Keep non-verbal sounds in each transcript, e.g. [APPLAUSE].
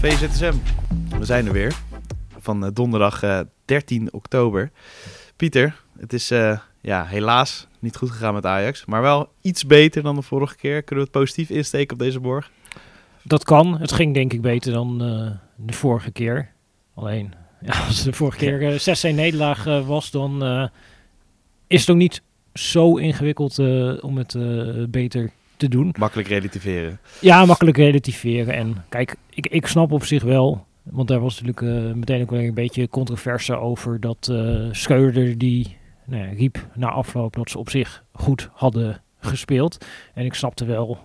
VZSM, we zijn er weer. Van eh, donderdag eh, 13 oktober. Pieter, het is eh, ja, helaas niet goed gegaan met Ajax. Maar wel iets beter dan de vorige keer. Kunnen we het positief insteken op deze borg? Dat kan. Het ging denk ik beter dan eh, de vorige keer. Alleen, [LAUGHS] ja, als de vorige keer eh 6-1 nederlaag eh, was, dan eh, is het ook niet zo ingewikkeld eh, om het eh, beter te doen. Makkelijk relativeren. Ja, makkelijk relativeren. En kijk, ik, ik snap op zich wel, want daar was natuurlijk eh, meteen ook weer een beetje controverse over dat Schreuder die nou ja, riep na afloop dat ze op zich goed hadden gespeeld. En ik snapte wel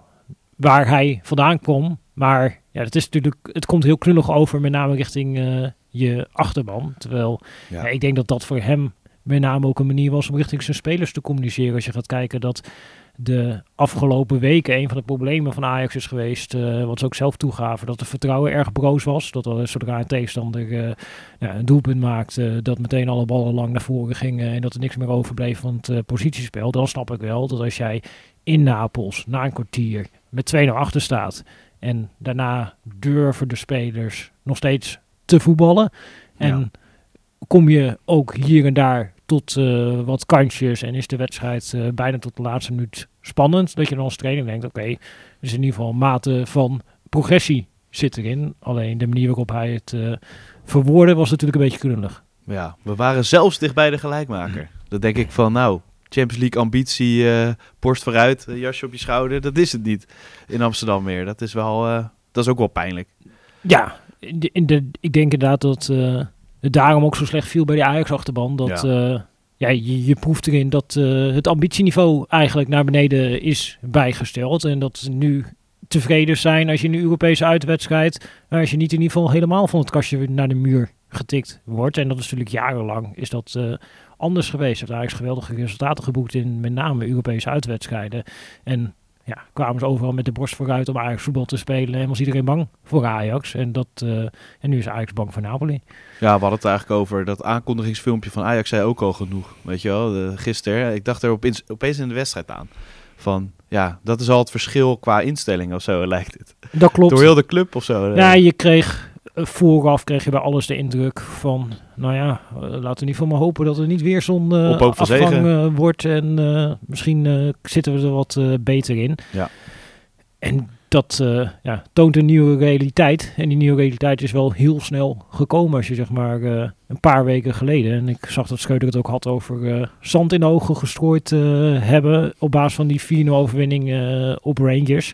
waar hij vandaan kwam. Maar ja, het, is natuurlijk, het komt heel knullig over, met name richting eh, je achterban. Terwijl Ja. ja, ik denk dat dat voor hem met name ook een manier was om richting zijn spelers te communiceren. Als je gaat kijken dat de afgelopen weken een van de problemen van Ajax is geweest, eh, wat ze ook zelf toegaven, dat de vertrouwen erg broos was. Dat er, zodra een tegenstander eh, ja, een doelpunt maakte, dat meteen alle ballen lang naar voren gingen en dat er niks meer overbleef van het eh, positiespel. Dan snap ik wel dat als jij in Napels na een kwartier met 2-0 achter staat en daarna durven de spelers nog steeds te voetballen. En Ja. kom je ook hier en daar tot eh, wat kansjes en is de wedstrijd eh, bijna tot de laatste minuut spannend. Dat je dan als trainer denkt, oké, er is in ieder geval een mate van progressie zit erin. Alleen de manier waarop hij het eh verwoordde was natuurlijk een beetje krullig. Ja, we waren zelfs dichtbij de gelijkmaker. [LAUGHS] Dan denk ik van, nou, Champions League ambitie, eh borst vooruit, jasje op je schouder. Dat is het niet in Amsterdam meer. Dat is wel, eh, dat is ook wel pijnlijk. Ja, in de, in de, ik denk inderdaad dat eh, daarom ook zo slecht viel bij die Ajax-achterban. Dat ja. ja, je, je proeft erin dat eh, het ambitieniveau eigenlijk naar beneden is bijgesteld. En dat ze nu tevreden zijn als je in een Europese uitwedstrijd, maar als je niet in ieder geval helemaal van het kastje naar de muur getikt wordt. En dat is natuurlijk jarenlang is dat eh, anders geweest. Er Ajax geweldige resultaten geboekt in met name Europese uitwedstrijden. En ja, kwamen ze overal met de borst vooruit om Ajax voetbal te spelen. En was iedereen bang voor Ajax. En, dat, eh, en nu is Ajax bang voor Napoli. Ja, we hadden het eigenlijk over dat aankondigingsfilmpje van Ajax zei ook al genoeg. Weet je wel, gisteren. Ik dacht er opeens, opeens in de wedstrijd aan. Van, ja, dat is al het verschil qua instelling of zo, [LAUGHS] lijkt het. Dat klopt. Door heel de club of zo. Ja, je kreeg eh, vooraf kreeg je bij alles de indruk van, nou ja, eh, laten we ieder geval maar hopen dat er niet weer zo'n eh, van afgang eh, wordt. En eh, misschien eh, zitten we er wat eh, beter in. Ja. En dat eh, ja, toont een nieuwe realiteit. En die nieuwe realiteit is wel heel snel gekomen als je zeg maar eh, een paar weken geleden. En ik zag dat Scheuder het ook had over eh, zand in de ogen gestrooid eh, hebben op basis van die 4-0 overwinning eh, op Rangers.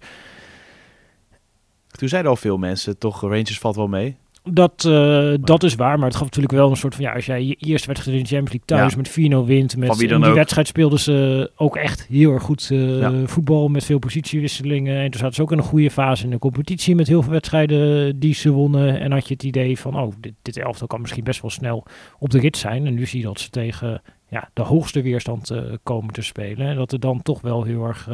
Toen zeiden al veel mensen, toch, Rangers valt wel mee. Dat, eh, dat is waar, maar het gaf natuurlijk wel een soort van... Ja, als jij je eerste wedstrijd in de Champions League thuis Ja. met 4-0 wint... Met, die ook. wedstrijd speelden ze ook echt heel erg goed eh, Ja. voetbal... met veel positiewisselingen. En toen zaten ze ook in een goede fase in de competitie... met heel veel wedstrijden die ze wonnen. En had je het idee van... oh, dit, dit elftal kan misschien best wel snel op de rit zijn. En nu zie je dat ze tegen ja, de hoogste weerstand eh, komen te spelen. En dat er dan toch wel heel erg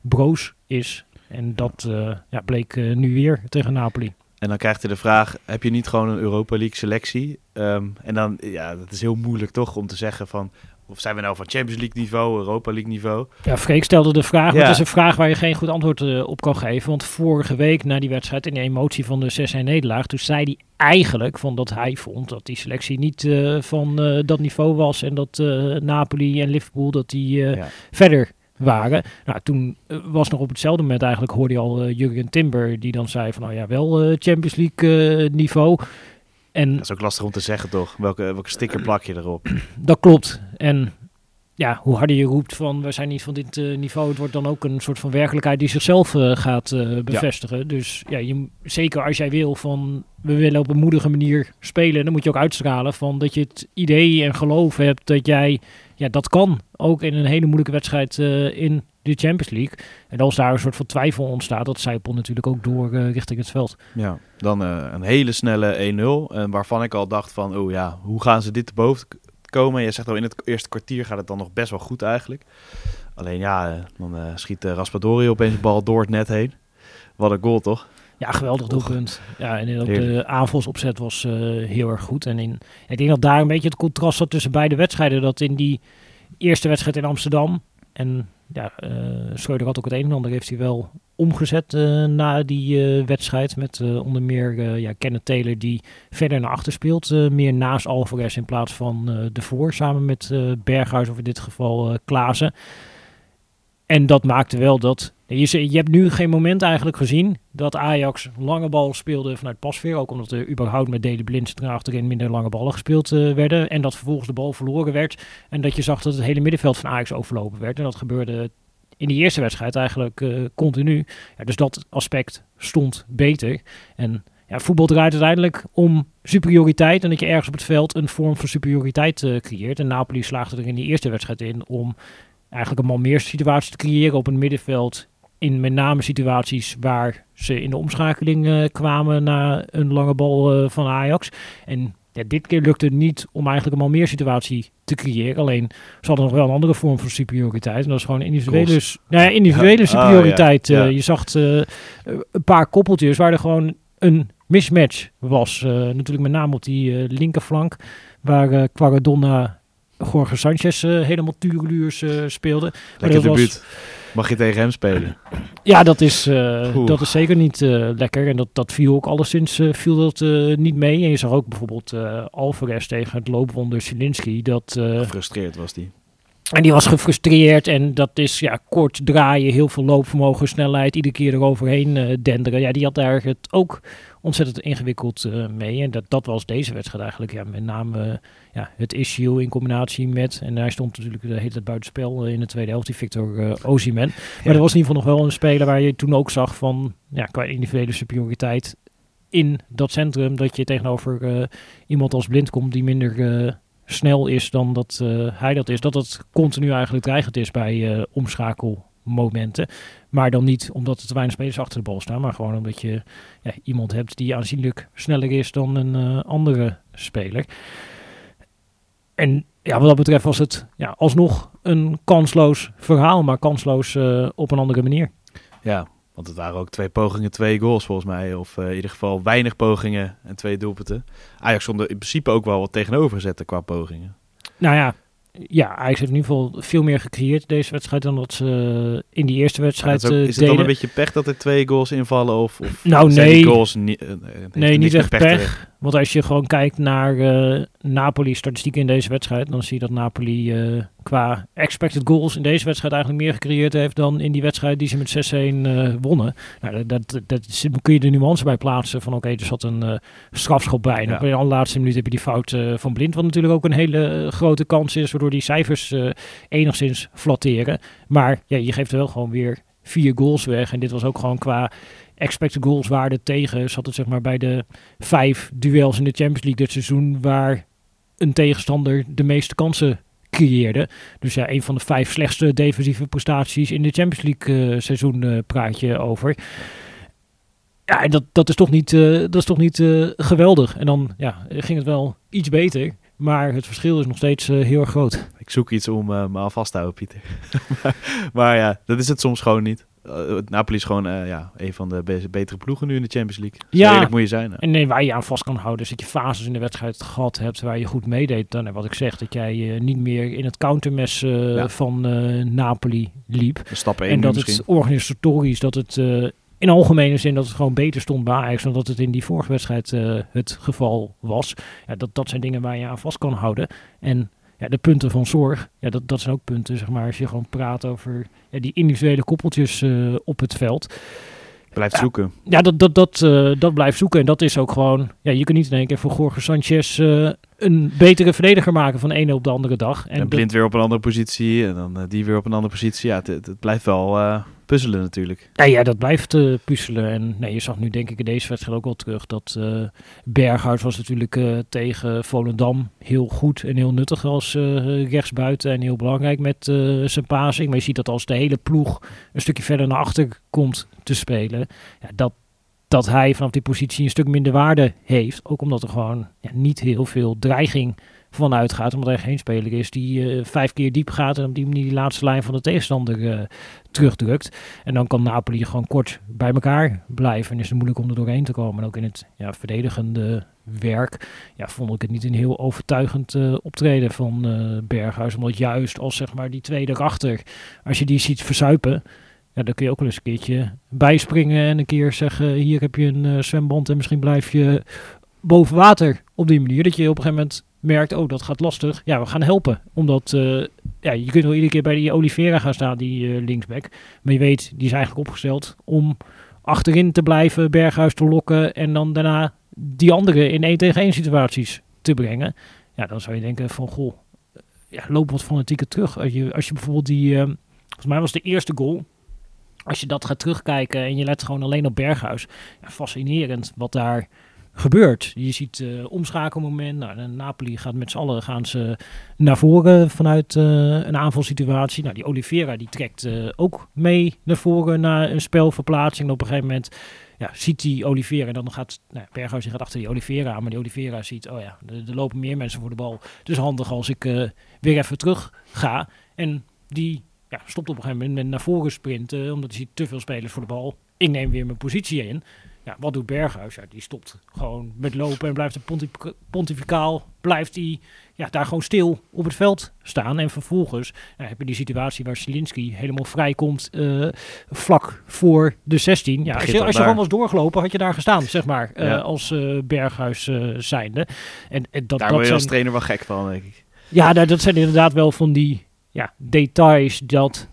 broos is... En dat eh, ja, bleek eh, nu weer tegen Napoli. En dan krijgt hij de vraag, heb je niet gewoon een Europa League selectie? Ehm, en dan, ja, dat is heel moeilijk toch om te zeggen van... Of zijn we nou van Champions League niveau, Europa League niveau? Ja, Freek stelde de vraag, maar Ja. het is een vraag waar je geen goed antwoord eh, op kan geven. Want vorige week na die wedstrijd in de emotie van de 6-1 nederlaag, toen zei hij eigenlijk van dat hij vond dat die selectie niet van dat niveau was en dat Napoli en Liverpool dat die Ja. verder waren. Nou, toen eh, was nog op hetzelfde moment eigenlijk hoorde je al eh, Jurgen Timber die dan zei van nou ja, wel eh, Champions League niveau. En Dat is ook lastig om te zeggen toch? Welke, welke sticker plak je erop? dat klopt. En ja, hoe harder je roept van we zijn niet van dit eh, niveau, het wordt dan ook een soort van werkelijkheid die zichzelf eh, gaat eh, bevestigen. Dus ja, je, zeker als jij wil van we willen op een moedige manier spelen, dan moet je ook uitstralen van dat je het idee en geloof hebt dat jij ja, dat kan. Ook in een hele moeilijke wedstrijd in de Champions League. En als daar een soort van twijfel ontstaat, dat zijpelt natuurlijk ook door richting het veld. Ja, dan een hele snelle 1-0. waarvan ik al dacht van, oh ja, hoe gaan ze dit te boven komen. Je zegt al, in het eerste kwartier gaat het dan nog best wel goed eigenlijk. Alleen ja, eh, dan uh, schiet uh, Raspadori opeens de bal door het net heen. Wat een goal, toch? Ja, geweldig doelpunt. Ja, en ook de aanvalsopzet was heel erg goed. En in, ik denk dat daar een beetje het contrast zat tussen beide wedstrijden. Dat in die eerste wedstrijd in Amsterdam en ja, uh, Schreuder had ook het een en ander heeft hij wel omgezet uh, na die uh, wedstrijd. Met onder meer ja, Kenneth Taylor die verder naar achter speelt. meer naast Alvarez in plaats van de voor. Samen met Berghuis of in dit geval Klaassen. En dat maakte wel dat. Je, je hebt nu geen moment eigenlijk gezien dat Ajax lange bal speelde vanuit pasveer. Ook omdat er überhaupt met Dele Blind achterin minder lange ballen gespeeld uh, werden. En dat vervolgens de bal verloren werd. En dat je zag dat het hele middenveld van Ajax overlopen werd. En dat gebeurde in die eerste wedstrijd eigenlijk uh, continu. Ja, dus dat aspect stond beter. En ja, voetbal draait uiteindelijk om superioriteit. En dat je ergens op het veld een vorm van superioriteit uh, creëert. En Napoli slaagde er in die eerste wedstrijd in om eigenlijk een meer situatie te creëren op een middenveld. In met name situaties waar ze in de omschakeling uh, kwamen na een lange bal uh, van Ajax. En ja, dit keer lukte het niet om eigenlijk een meer situatie te creëren. Alleen ze hadden nog wel een andere vorm van superioriteit. En dat is gewoon individuele, nou ja, individuele ah, superioriteit. Uh, je zag een paar koppeltjes waar er gewoon een mismatch was. natuurlijk met name op die linkerflank. Waar Quaradonna Jorge Sanchez uh, helemaal tureluurs uh, speelde. Lekker debuut. Mag je tegen hem spelen? Ja, dat is, uh, dat is zeker niet lekker. En dat, dat viel ook alleszins viel dat, niet mee. En je zag ook bijvoorbeeld Alvarez tegen het loopwonder Zielinski. Dat, Gefrustreerd was die. En die was gefrustreerd en dat is ja, kort draaien, heel veel loopvermogen, snelheid, iedere keer eroverheen uh, denderen. Ja, die had daar het ook ontzettend ingewikkeld uh, mee. En dat, dat was deze wedstrijd eigenlijk ja, met name ja, het issue in combinatie met... En hij stond natuurlijk de hele tijd buitenspel in de tweede helft, die Victor uh, Ozyman. Maar er was in ieder geval nog wel een speler waar je toen ook zag van... Ja, qua individuele superioriteit in dat centrum... dat je tegenover iemand als Blind komt die minder snel is dan dat uh, hij dat is. Dat het continu eigenlijk dreigend is bij uh, omschakelmomenten. Maar dan niet omdat er te weinig spelers achter de bal staan. Maar gewoon omdat je ja, iemand hebt die aanzienlijk sneller is dan een uh, andere speler. En ja, wat dat betreft was het ja, alsnog een kansloos verhaal. Maar kansloos op een andere manier. Ja, want het waren ook twee pogingen, twee goals volgens mij. Of uh, in ieder geval weinig pogingen en twee doelpunten. Ajax zonder in principe ook wel wat tegenover zetten qua pogingen. Nou ja, ja, Ajax heeft in ieder geval veel meer gecreëerd deze wedstrijd dan dat ze in die eerste wedstrijd ja, is, is het dan een beetje pech dat er twee goals invallen? Of, of nou, nee. goals niet, nee, niet echt pech. Want als je gewoon kijkt naar uh, Napoli-statistieken in deze wedstrijd, dan zie je dat Napoli uh, qua expected goals in deze wedstrijd eigenlijk meer gecreëerd heeft dan in die wedstrijd die ze met 6-1 uh, wonnen. Nou, dat, dat, dat, kun je de nuance bij plaatsen van oké, okay, er zat een strafschop bij. En ja. in de allerlaatste minuut heb je die fout van Blind, wat natuurlijk ook een hele grote kans is, waardoor die cijfers enigszins flatteren. Maar ja, je geeft er wel gewoon weer vier goals weg. En dit was ook gewoon qua expected goals waarde tegen. Zat het zeg maar bij de vijf duels in de Champions League dit seizoen waar een tegenstander de meeste kansen creëerde. Dus ja, een van de vijf slechtste defensieve prestaties in de Champions League uh, seizoen uh, praat je over. Ja, dat, dat is toch niet, uh, dat is toch niet geweldig. En dan ja, ging het wel iets beter. Maar het verschil is nog steeds heel erg groot. Ik zoek iets om me aan vast te houden, Pieter. [LAUGHS] maar ja, dat is het soms gewoon niet. Uh, Napoli is gewoon uh, ja, een van de betere ploegen nu in de Champions League. ja, moet je zijn. En nee, waar je aan vast kan houden is dat je fases in de wedstrijd gehad hebt waar je goed meedeed. Dan, wat ik zeg, dat jij uh, niet meer in het countermes ja. van Napoli liep. Stap en dat misschien. het organisatorisch, dat het in algemene zin dat het gewoon beter stond bij Ajax dan dat het in die vorige wedstrijd het geval was. Ja, dat, dat zijn dingen waar je aan vast kan houden. En ja, de punten van zorg, ja, dat, dat zijn ook punten, zeg maar, als je gewoon praat over ja, die individuele koppeltjes uh, op het veld. Blijft Ja. zoeken. Ja, dat, dat, dat, eh, dat blijft zoeken. En dat is ook gewoon... Ja, je kunt niet in één keer voor Jorge Sanchez eh, een betere verdediger maken van de ene op de andere dag. En, dat- Blind weer op een andere positie. En dan eh, die weer op een andere positie. Ja, het, het, het blijft wel eh, puzzelen natuurlijk. Ja, ja, dat blijft eh, puzzelen. En nee, je zag nu denk ik in deze wedstrijd ook wel terug dat eh Berghuis was natuurlijk eh, tegen Volendam heel goed en heel nuttig als rechtsbuiten en heel belangrijk met zijn passing. Maar je ziet dat als de hele ploeg een stukje verder naar achter komt te spelen, ja, dat, dat hij vanaf die positie een stuk minder waarde heeft. Ook omdat er gewoon ja, niet heel veel dreiging vanuit gaat. Omdat er geen speler is die eh, vijf keer diep gaat en op die manier die laatste lijn van de tegenstander eh, terugdrukt. En dan kan Napoli gewoon kort bij elkaar blijven. En is het moeilijk om er doorheen te komen. En ook in het ja, verdedigende werk ja, vond ik het niet een heel overtuigend eh, optreden van eh, Berghuis. Omdat juist als zeg maar die tweede erachter, als je die ziet verzuipen... Ja, dan kun je ook wel eens een keertje bijspringen en een keer zeggen... hier heb je een eh, zwemband en misschien blijf je boven water op die manier. Dat je op een gegeven moment merkt, oh dat gaat lastig. Ja, we gaan helpen. Omdat eh, ja, je kunt wel iedere keer bij die Oliveira gaan staan, die eh, linksback. Maar je weet, die is eigenlijk opgesteld om achterin te blijven, Berghuis te lokken en dan daarna die andere in één tegen één situaties te brengen. Ja, dan zou je denken van, goh, ja, loop wat fanatieker terug. Als je, als je bijvoorbeeld die, eh, volgens mij was de eerste goal, als je dat gaat terugkijken en je let gewoon alleen op Berghuis, ja, fascinerend wat daar gebeurt. Je ziet eh omschakelmoment. Nou, Napoli gaat met z'n allen gaan ze naar voren vanuit eh, een aanvalsituatie. Nou, die Oliveira die trekt eh, ook mee naar voren naar een spelverplaatsing. Op een gegeven moment ja, ziet die Oliveira en dan gaat nou, Berghuis gaat achter die Oliveira aan. Maar die Oliveira ziet, oh ja, er, lopen meer mensen voor de bal. Dus handig als ik weer even terug ga. En die ja, stopt op een gegeven moment naar voren sprinten, omdat hij ziet te veel spelers voor de bal. Ik neem weer mijn positie in. Ja, wat doet Berghuis? Ja, die stopt gewoon met lopen en blijft de pontif- pontificaal, blijft hij ja, daar gewoon stil op het veld staan. En vervolgens heb je die situatie waar Zielinski helemaal vrij komt eh, vlak voor de 16. Ja, als je, al als je gewoon was doorgelopen, had je daar gestaan, zeg maar, eh, Ja. als eh, Berghuis zijnde. En, en dat, Daar dat je als zijn- trainer wel gek van, denk ik. ja, nou, dat zijn inderdaad wel van die ja, details dat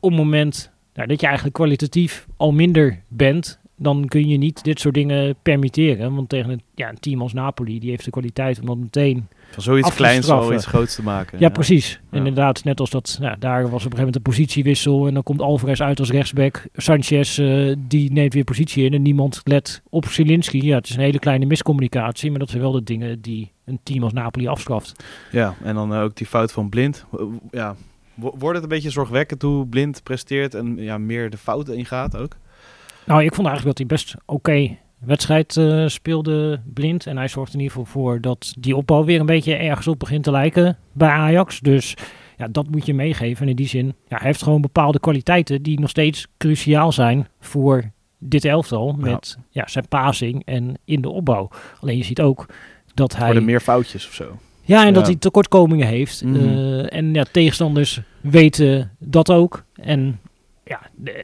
op het moment nou, dat je eigenlijk kwalitatief al minder bent, dan kun je niet dit soort dingen permitteren. Want tegen een, ja, een team als Napoli, die heeft de kwaliteit om dat meteen... Van zoiets kleins al iets groots te maken. Ja, precies. Ja. Inderdaad, net als dat, nou, daar was op een gegeven moment een positiewissel en dan komt Alvarez uit als rechtsback. Sanchez, eh, die neemt weer positie in en niemand let op Zielinski. Ja, het is een hele kleine miscommunicatie, maar dat zijn wel de dingen die een team als Napoli afstraft. Ja, en dan eh, ook die fout van Blind. Ja, wo- wordt het een beetje zorgwekkend hoe Blind presteert en ja, meer de fouten ingaat ook? Nou, ik vond eigenlijk dat hij best oké wedstrijd eh, speelde blind. En hij zorgt in ieder geval voor dat die opbouw weer een beetje ergens op begint te lijken bij Ajax. Dus ja, dat moet je meegeven. En in die zin, ja, hij heeft gewoon bepaalde kwaliteiten die nog steeds cruciaal zijn voor dit elftal. Met ja. zijn passing en in de opbouw. Alleen je ziet ook dat hij... Worden meer foutjes of zo. Ja, en dat hij tekortkomingen heeft. Mhm. Eh, en ja, tegenstanders weten dat ook. En, ja,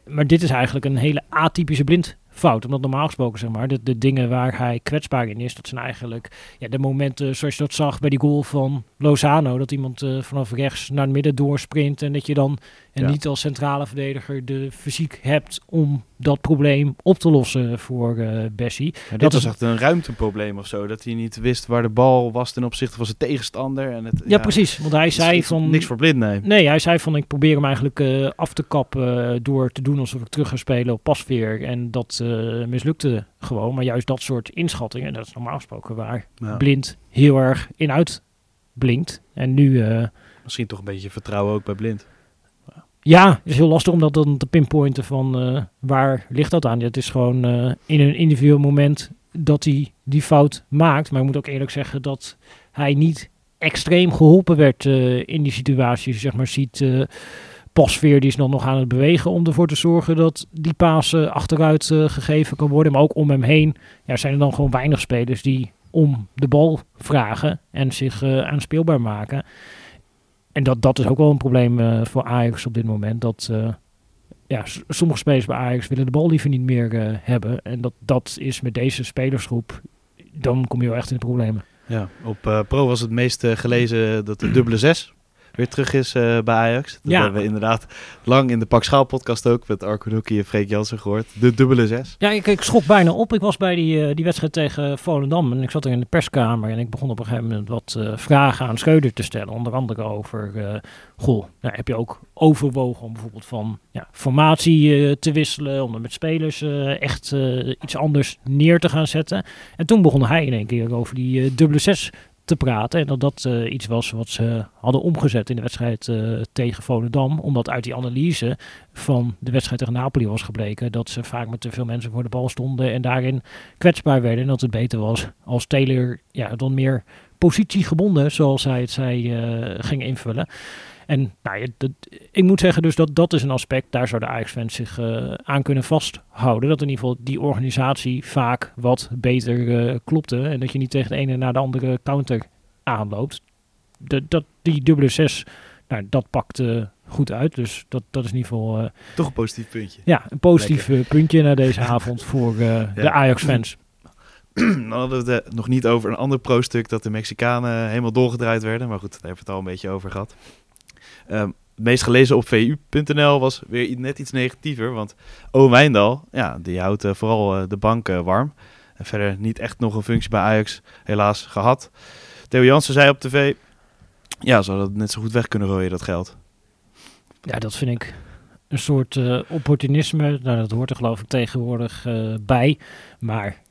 maar dit is eigenlijk een hele atypische blindfout. Omdat normaal gesproken, zeg maar, de, de dingen waar hij kwetsbaar in is, dat zijn eigenlijk ja, de momenten zoals je dat zag bij die goal van Lozano. Dat iemand eh, vanaf rechts naar het midden doorsprint. En dat je dan en Ja. niet als centrale verdediger de fysiek hebt om dat probleem op te lossen voor eh Bessie. Ja, Dat was echt een ruimteprobleem of zo. Dat hij niet wist waar de bal was ten opzichte van zijn tegenstander. En het, Ja, precies. Want hij zei van... Niks voor blind, nee. Nee, hij zei van ik probeer hem eigenlijk eh, af te kappen eh, door te doen alsof ik terug ga spelen op pasveer. En dat mislukte gewoon. Maar juist dat soort inschattingen, dat is normaal gesproken waar Ja, blind heel erg in uitblinkt. En nu, Misschien toch een beetje vertrouwen ook bij blind. Ja, het is heel lastig om dat dan te pinpointen van eh, waar ligt dat aan. Het is gewoon eh, in een individueel moment dat hij die fout maakt. Maar ik moet ook eerlijk zeggen dat hij niet extreem geholpen werd eh, in die situatie. Zeg maar, ziet Pasveer die is nog, nog aan het bewegen om ervoor te zorgen dat die paas achteruit gegeven kan worden. Maar ook om hem heen ja, zijn er dan gewoon weinig spelers die om de bal vragen en zich aanspeelbaar maken. En dat, dat is ook wel een probleem eh, voor Ajax op dit moment. Dat eh, ja, sommige spelers bij Ajax willen de bal liever niet meer eh, hebben. En dat, dat is met deze spelersgroep, dan kom je wel echt in de problemen. Ja, op Pro was het meest gelezen dat de dubbele zes weer terug is eh, bij Ajax. Dat Ja. hebben we inderdaad lang in de Pak Schaal podcast ook met Arco Doekie en Freek Jansen gehoord. De dubbele zes. Ja, ik, ik schrok bijna op. Ik was bij die, eh, die wedstrijd tegen Volendam en ik zat er in de perskamer en ik begon op een gegeven moment wat eh, vragen aan Schreuder te stellen. Onder andere over, goh, nou, heb je ook overwogen om bijvoorbeeld van ja, formatie te wisselen, om er met spelers echt iets anders neer te gaan zetten. En toen begon hij in één keer over die dubbele zes te praten. En dat dat eh, iets was wat ze hadden omgezet in de wedstrijd eh, tegen Volendam. Omdat uit die analyse van de wedstrijd tegen Napoli was gebleken dat ze vaak met te veel mensen voor de bal stonden en daarin kwetsbaar werden. En dat het beter was als Taylor ja, dan meer positiegebonden, zoals hij het zei, eh, ging invullen. En nou, ja, dat, ik moet zeggen dus dat dat is een aspect, daar zou de Ajax-fans zich eh, aan kunnen vasthouden. Dat in ieder geval die organisatie vaak wat beter eh, klopte. En dat je niet tegen de ene naar de andere counter aanloopt. De, dat, die dubbele zes, nou, dat pakt eh, goed uit. Dus dat, dat is in ieder geval Toch een positief puntje. ja, een positief puntje na deze [LAUGHS] avond voor de Ja. Ajax-fans. [CLEARS THROAT] Dan hadden we het nog niet over een ander pro-stuk dat de Mexicanen helemaal doorgedraaid werden. Maar goed, daar hebben we het al een beetje over gehad. Ehm, het meest gelezen op vu.nl was weer net iets negatiever. Want Owen Wijndal, ja, die houdt eh, vooral eh, de bank eh, warm. En verder niet echt nog een functie bij Ajax helaas gehad. Theo Jansen zei op tv, ja, hadden het net zo goed weg kunnen gooien, dat geld. Ja, dat vind ik een soort opportunisme. Nou, dat hoort er geloof ik tegenwoordig bij. Maar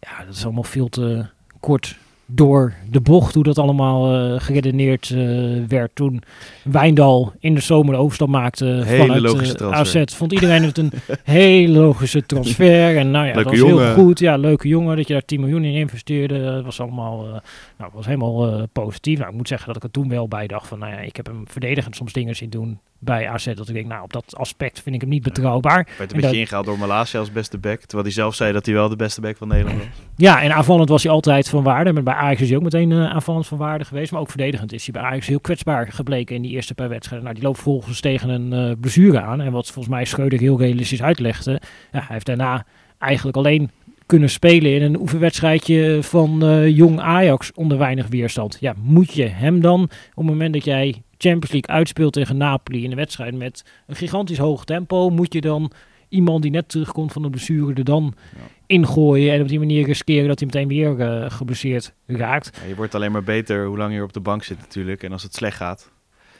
ja, dat is allemaal veel te kort door de bocht hoe dat allemaal eh, geredeneerd eh, werd toen Wijndal in de zomer de overstap maakte Hele vanuit logische eh. AZ. Vond iedereen het een [LAUGHS] hele logische transfer. En nou ja, Leuke dat was jongen. heel goed. Ja, leuke jongen dat je daar 10 miljoen in investeerde. Dat was allemaal, nou, was helemaal positief. Nou, ik moet zeggen dat ik er toen wel bij dacht van, nou ja, ik heb hem verdedigend soms dingen zien doen bij AZ. Dat ik denk, nou, op dat aspect vind ik hem niet betrouwbaar. Werd En een beetje dat- ingehaald door Malasia als beste back. Terwijl hij zelf zei dat hij wel de beste back van Nederland was. Ja, en aanvallend was hij altijd van waarde. Maar bij Ajax is hij ook meteen eh, aanvallend van waarde geweest. Maar ook verdedigend is hij bij Ajax heel kwetsbaar gebleken in die eerste paar wedstrijden. Nou, die loopt volgens tegen een eh blessure aan. En wat volgens mij Schreuder heel realistisch uitlegde. Ja, hij heeft daarna eigenlijk alleen kunnen spelen in een oefenwedstrijdje van eh, jong Ajax onder weinig weerstand. Ja, moet je hem dan op het moment dat jij Champions League uitspeelt tegen Napoli in een wedstrijd met een gigantisch hoog tempo, moet je dan iemand die net terugkomt van de blessure er dan Ja. ingooien en op die manier riskeren dat hij meteen weer eh, geblesseerd raakt. Ja, je wordt alleen maar beter hoe lang je op de bank zit natuurlijk. En als het slecht gaat,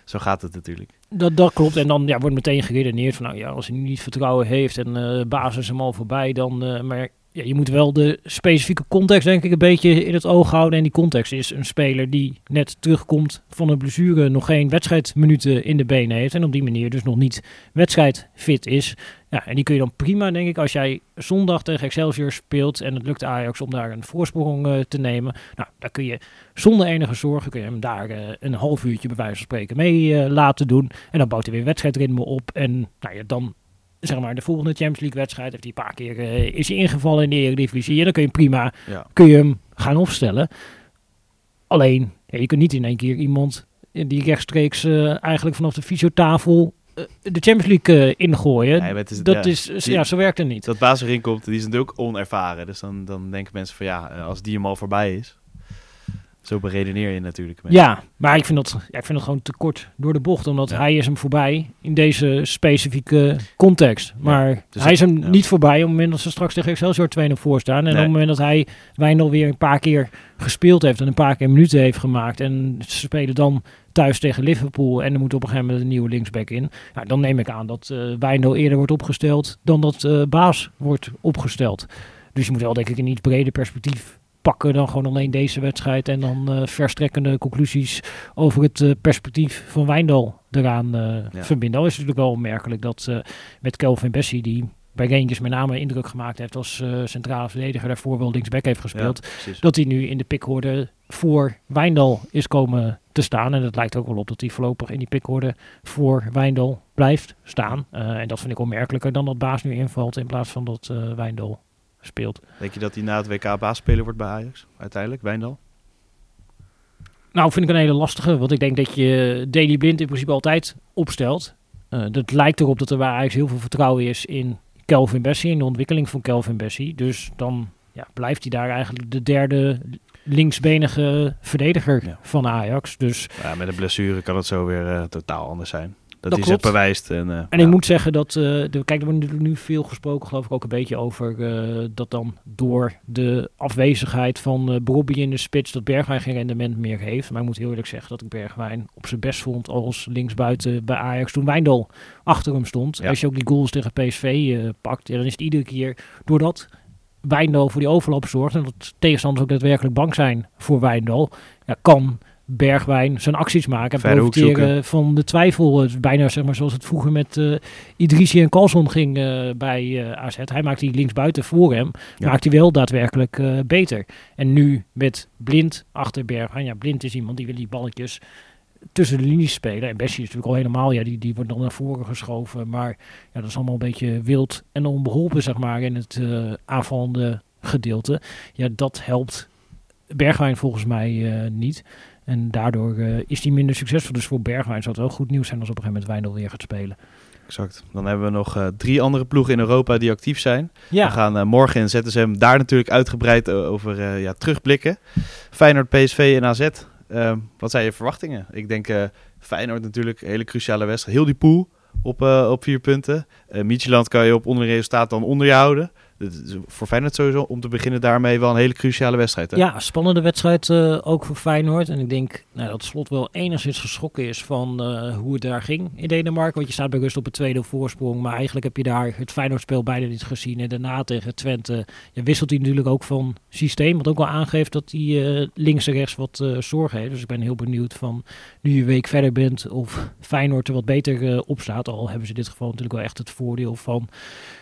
zo gaat het natuurlijk. Dat, dat klopt. En dan ja, wordt meteen geredeneerd van, nou ja, als hij nu niet vertrouwen heeft en eh basis hem al voorbij, dan... eh, maar ja, je moet wel de specifieke context denk ik een beetje in het oog houden. En die context is een speler die net terugkomt van een blessure, nog geen wedstrijdminuten in de benen heeft. En op die manier dus nog niet wedstrijdfit is. Ja, en die kun je dan prima, denk ik, als jij zondag tegen Excelsior speelt en het lukt Ajax om daar een voorsprong eh, te nemen. Nou, daar kun je zonder enige zorgen, kun je hem daar eh, een half uurtje bij wijze van spreken mee eh, laten doen. En dan bouwt hij weer wedstrijdritme op. En nou ja, dan zeg maar de volgende Champions League wedstrijd heeft hij een paar keer is hij ingevallen in de Eredivisie. En dan kun je prima, Ja. kun je hem gaan opstellen. Alleen, ja, je kunt niet in één keer iemand die rechtstreeks eigenlijk vanaf de fysiotafel de Champions League eh, ingooien. Nee, maar het is- dat ja, is, die- ja, zo werkt het niet. Dat baas erin komt, die is natuurlijk onervaren. Dus dan, dan denken mensen van ja, eh, als die hem al voorbij is. Zo beredeneer je natuurlijk. mee. Ja, maar ik vind, dat, ja, ik vind dat gewoon te kort door de bocht. Omdat Ja. hij is hem voorbij in deze specifieke context. Maar dus hij is hem niet voorbij op het moment dat ze straks tegen Excelsior 2-0 voor staan. En Nee. op het moment dat hij Wijndal weer een paar keer gespeeld heeft en een paar keer minuten heeft gemaakt. En ze spelen dan thuis tegen Liverpool en er moet op een gegeven moment een nieuwe linksback in. Nou, dan neem ik aan dat eh Wijndal eerder wordt opgesteld dan dat eh, Baas wordt opgesteld. Dus je moet wel denk ik een iets breder perspectief pakken dan gewoon alleen deze wedstrijd. En dan eh, verstrekkende conclusies over het eh, perspectief van Wijndal eraan eh, Ja. verbinden. Al is het natuurlijk wel opmerkelijk dat met Kelvin Bessie, die bij Rangers met name indruk gemaakt heeft als centrale verdediger, daarvoor wel linksback heeft gespeeld, dat hij nu in de pickorde voor Wijndal is komen te staan. En het lijkt ook wel op dat hij voorlopig in die pickorde voor Wijndal blijft staan. En dat vind ik opmerkelijker dan dat Baas nu invalt in plaats van dat eh Wijndal speelt. Denk je dat hij na het WK baasspeler wordt bij Ajax? Uiteindelijk, Wijndal? Nou, vind ik een hele lastige. Want ik denk dat je Daily Blind in principe altijd opstelt. Eh dat lijkt erop dat er bij Ajax heel veel vertrouwen is in Kelvin Bessie. In de ontwikkeling van Kelvin Bessie. Dus dan ja, blijft hij daar eigenlijk de derde linksbenige verdediger Ja. van Ajax. Dus, Ja, met een blessure kan het zo weer eh, totaal anders zijn. Dat, klopt. bewijst. En, eh, en ja. ik moet zeggen dat, eh, de, kijk, er wordt nu veel gesproken, geloof ik ook een beetje over eh, dat dan door de afwezigheid van Bobby in de spits, dat Bergwijn geen rendement meer heeft. Maar ik moet heel eerlijk zeggen dat ik Bergwijn op zijn best vond als linksbuiten bij Ajax toen Wijndal achter hem stond. Ja. Als je ook die goals tegen PSV pakt, ja, dan is het iedere keer doordat Wijndal voor die overlap zorgt en dat tegenstanders ook daadwerkelijk bang zijn voor Wijndal, ja, kan Bergwijn zijn acties maken en profiteren van de twijfel. Is bijna zeg maar, zoals het vroeger met eh Idrissi en Carlson ging eh, bij eh, AZ. Hij maakt die linksbuiten voor hem, Ja. maakt hij wel daadwerkelijk eh, beter. En nu met Blind achter Bergwijn. Ja, Blind is iemand die wil die balletjes tussen de linies spelen. En Bessie is natuurlijk al helemaal, ja, die, die wordt dan naar voren geschoven. Maar ja, dat is allemaal een beetje wild en onbeholpen, zeg maar, in het eh aanvallende gedeelte. Ja, dat helpt Bergwijn volgens mij eh, niet. En daardoor eh, is hij minder succesvol. Dus voor Bergwijn zou het wel goed nieuws zijn als op een gegeven moment Wijndal weer gaat spelen. Exact. Dan hebben we nog eh, drie andere ploegen in Europa die actief zijn. Ja, We gaan eh, morgen in ZSM daar natuurlijk uitgebreid over ja, terugblikken. Feyenoord, PSV en AZ. Wat zijn je verwachtingen? Ik denk Feyenoord natuurlijk, een hele cruciale wedstrijd. Heel die pool op, op vier punten. Uh, Midtjylland kan je op onderresultaat dan onder je houden. Voor Feyenoord sowieso om te beginnen daarmee wel een hele cruciale wedstrijd. Hè? Ja, spannende wedstrijd eh, ook voor Feyenoord. En ik denk nou, dat Slot wel enigszins geschrokken is van eh, hoe het daar ging in Denemarken. Want je staat bij rust op een tweede voorsprong. Maar eigenlijk heb je daar het Feyenoordspel bijna niet gezien. En daarna tegen Twente ja, wisselt hij natuurlijk ook van systeem. Wat ook wel aangeeft dat hij eh, links en rechts wat zorgen heeft. Dus ik ben heel benieuwd van nu je week verder bent of Feyenoord er wat beter op staat. Al hebben ze dit geval natuurlijk wel echt het voordeel van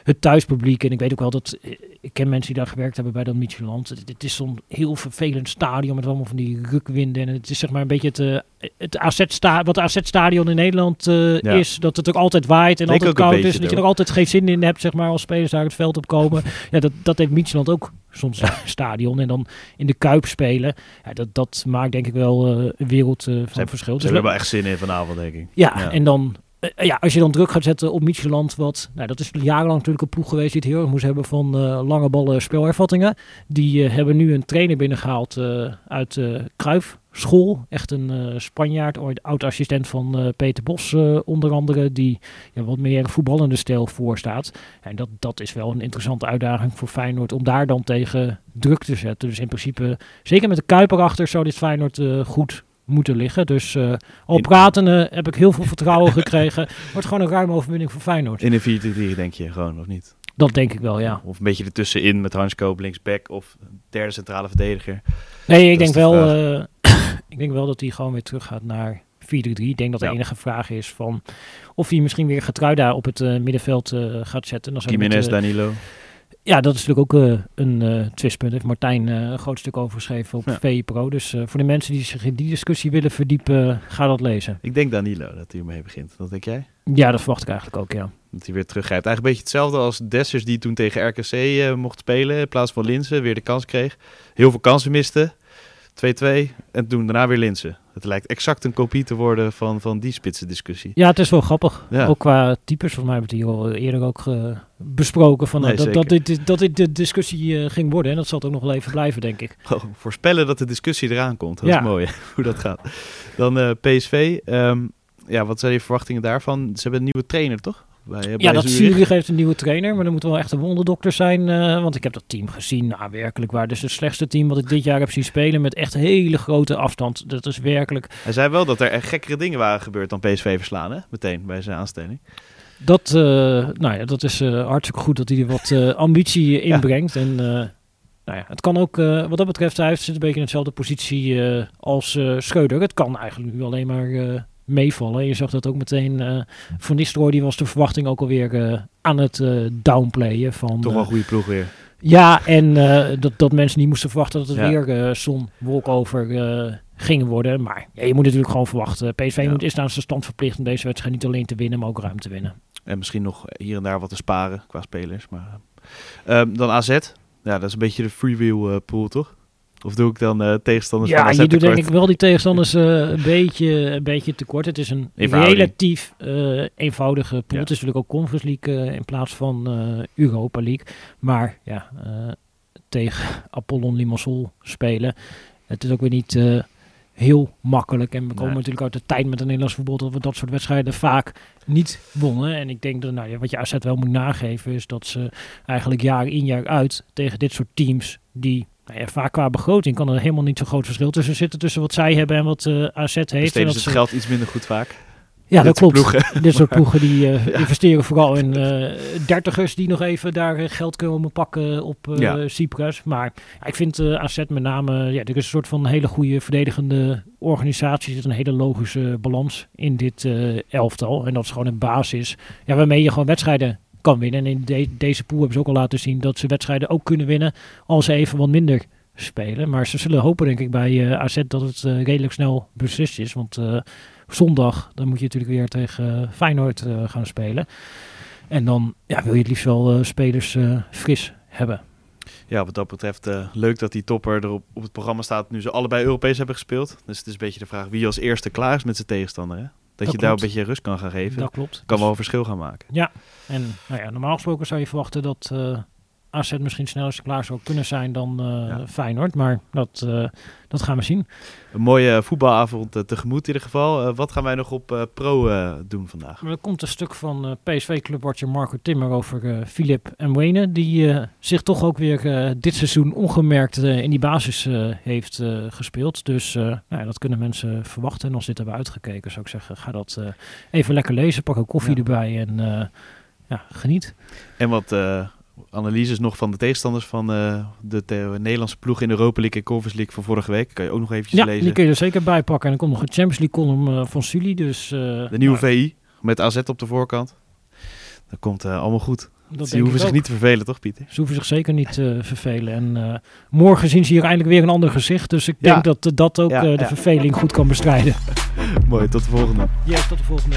het thuispubliek. En ik weet ook wel dat, eh, ik ken mensen die daar gewerkt hebben bij dat Midtjylland. Het, het is zo'n heel vervelend stadion met allemaal van die rukwinden. En het is zeg maar een beetje het, eh, het AZ-sta wat de AZ-stadion in Nederland eh, Ja. is. Dat het ook altijd waait en altijd koud is. En dat je er altijd geen zin in hebt, zeg maar, als spelers daar het veld op komen. [LAUGHS] ja, dat, dat heeft Midtjylland ook soms [LAUGHS] stadion. En dan in de Kuip spelen. Ja, dat, dat maakt denk ik wel eh, een wereld van verschil. Ze Dus hebben wel echt zin in vanavond, denk ik. ja, Ja. en dan ja, als je dan druk gaat zetten op Midtjylland, wat, nou, dat is jarenlang natuurlijk een ploeg geweest die het heel erg moest hebben van eh, lange ballen spelervattingen. Die eh, hebben nu een trainer binnengehaald eh, uit de Kruif school. Echt een eh, Spanjaard, ooit oud-assistent van eh, Peter Bos eh, onder andere, die ja, wat meer voetballende stijl voorstaat. En dat, dat is wel een interessante uitdaging voor Feyenoord om daar dan tegen druk te zetten. Dus in principe, zeker met de Kuiper achter, zou dit Feyenoord eh, goed moeten liggen. Dus eh, al pratende heb ik heel veel vertrouwen [LAUGHS] gekregen. Wordt gewoon een ruime overwinning voor Feyenoord. In een 4-3 denk je gewoon, of niet? Dat denk ik wel, ja. Of een beetje ertussenin met Hans Koop linksback of derde centrale verdediger. Nee, ik Dat denk, de wel, eh, [COUGHS] ik denk wel dat hij gewoon weer terug gaat naar 4-3. Ik denk dat de Ja. enige vraag is van of hij misschien weer Getruida op het eh, middenveld gaat zetten. Dan Jiménez, Danilo. Ja, dat is natuurlijk ook eh, een eh twistpunt. Heeft Martijn eh, een groot stuk over geschreven op Ja. VI Pro. Dus voor de mensen die zich in die discussie willen verdiepen, ga dat lezen. Ik denk Danilo dat hij ermee begint. Wat denk jij? Ja, dat verwacht ik eigenlijk ook, ja. Dat hij weer teruggrijpt. Eigenlijk een beetje hetzelfde als Dessers die toen tegen RKC mocht spelen. In plaats van Linsen weer de kans kreeg. Heel veel kansen miste. 2-2. En toen daarna weer Linsen. Het lijkt exact een kopie te worden van, van die spitse discussie. Ja, het is wel grappig. Ja. Ook qua types, volgens mij hebben we het hier al eerder ook eh, besproken. Van, eh, Nee, dat, dat, dit, dat dit de discussie eh, ging worden. En dat zal het ook nog wel even blijven, denk ik. [LAUGHS] Oh, voorspellen dat de discussie eraan komt. Dat Ja. is mooi [LAUGHS] hoe dat gaat. Dan PSV. Ehm, ja, wat zijn je verwachtingen daarvan? Ze hebben een nieuwe trainer, toch? Bij, Ja, bij dat Zurich. Heeft een nieuwe trainer. Maar dat moet wel echt een wonderdokter zijn. eh, want ik heb dat team gezien. Nou, werkelijk waar. Dus het slechtste team wat ik dit jaar heb zien spelen. Met echt hele grote afstand. Dat is werkelijk... Hij zei wel dat er echt gekkere dingen waren gebeurd dan PSV verslaan, hè? Meteen bij zijn aanstelling. Dat, eh, nou ja, dat is eh, hartstikke goed dat hij er wat ambitie [LAUGHS] inbrengt. En eh, nou ja, het kan ook, wat dat betreft, hij zit een beetje in dezelfde positie als Schreuder. Het kan eigenlijk nu alleen maar meevallen. Je zag dat ook meteen eh Van Nistelrooy, die was de verwachting ook alweer eh, aan het eh, downplayen. Van, Toch wel een goede ploeg weer. ja, en dat, dat mensen niet moesten verwachten dat het Ja. weer zon walkover ging worden. Maar ja, je moet natuurlijk gewoon verwachten. PSV Ja. moet is aan zijn stand verplicht om deze wedstrijd niet alleen te winnen, maar ook ruim te winnen. En misschien nog hier en daar wat te sparen qua spelers. Maar, eh, ehm, dan AZ. Ja, dat is een beetje de freewheel pool, toch? Of doe ik dan eh, tegenstanders Ja, van AZ je doet denk ik wel die tegenstanders eh, een, beetje, een beetje tekort. Het is een relatief eh, eenvoudige pool. Ja. Het is natuurlijk ook Conference League in plaats van Europa League. Maar ja, tegen [LAUGHS] Apollon Limassol spelen. Het is ook weer niet heel makkelijk. En we komen Nee. natuurlijk uit de tijd met een Nederlands voetbal dat we dat soort wedstrijden vaak niet wonnen. En ik denk dat nou, ja, wat je AZ wel moet nageven is dat ze eigenlijk jaar in jaar uit tegen dit soort teams die nou ja, vaak qua begroting kan er helemaal niet zo groot verschil tussen zitten tussen wat zij hebben en wat eh, AZ heeft. En Besteden dat ze ze- het geld iets minder goed vaak. ja, dat klopt. ploegen. [LAUGHS] Dit soort ploegen die eh, [LAUGHS] Ja. investeren vooral in eh dertigers die nog even daar geld kunnen pakken op Ja. Cyprus. Maar ja, ik vind AZ met name, ja, er is een soort van hele goede verdedigende organisatie. Er zit een hele logische balans in dit elftal. En dat is gewoon een basis ja, waarmee je gewoon wedstrijden kan winnen. En in de- deze pool hebben ze ook al laten zien dat ze wedstrijden ook kunnen winnen als ze even wat minder spelen. Maar ze zullen hopen denk ik bij eh, AZ dat het eh, redelijk snel beslist is. Want eh, zondag dan moet je natuurlijk weer tegen Feyenoord gaan spelen. En dan ja, wil je het liefst wel spelers fris hebben. Ja, wat dat betreft leuk dat die topper er op, op het programma staat nu ze allebei Europees hebben gespeeld. Dus het is een beetje de vraag wie als eerste klaar is met zijn tegenstander. Hè? Dat, Dat je daar een beetje rust kan gaan geven. Dat klopt. kan Dus- wel een verschil gaan maken. En nou ja, normaal gesproken zou je verwachten dat eh AZ misschien sneller klaar zou kunnen zijn dan eh, Ja. Feyenoord. Maar dat, eh, dat gaan we zien. Een mooie voetbalavond eh, tegemoet in ieder geval. Wat gaan wij nog op pro doen vandaag? Er komt een stuk van PSV-clubwatcher Marco Timmer over Filip en Wene. Die zich toch ook weer dit seizoen ongemerkt in die basis heeft gespeeld. Dus nou ja, dat kunnen mensen verwachten. En als dit hebben uitgekeken zou ik zeggen, ga dat even lekker lezen. Pak een koffie Ja. erbij en ja, geniet. En wat analyses nog van de tegenstanders van eh, de te- Nederlandse ploeg in de Europa League en Conference League van vorige week. Kan je ook nog eventjes Ja, lezen. die kun je er zeker bij pakken. En er komt nog een Champions League column eh, van Sully. Dus, eh, De nieuwe nou, VI met AZ op de voorkant. Dat komt allemaal goed. dat Ze hoeven zich ook. niet te vervelen, toch Pieter? Ze hoeven zich zeker niet te vervelen. En morgen zien ze hier eindelijk weer een ander gezicht. Dus ik Ja. denk dat dat ook Ja, de ja. verveling goed kan bestrijden. [LAUGHS] Mooi, tot de volgende. Ja, tot de volgende.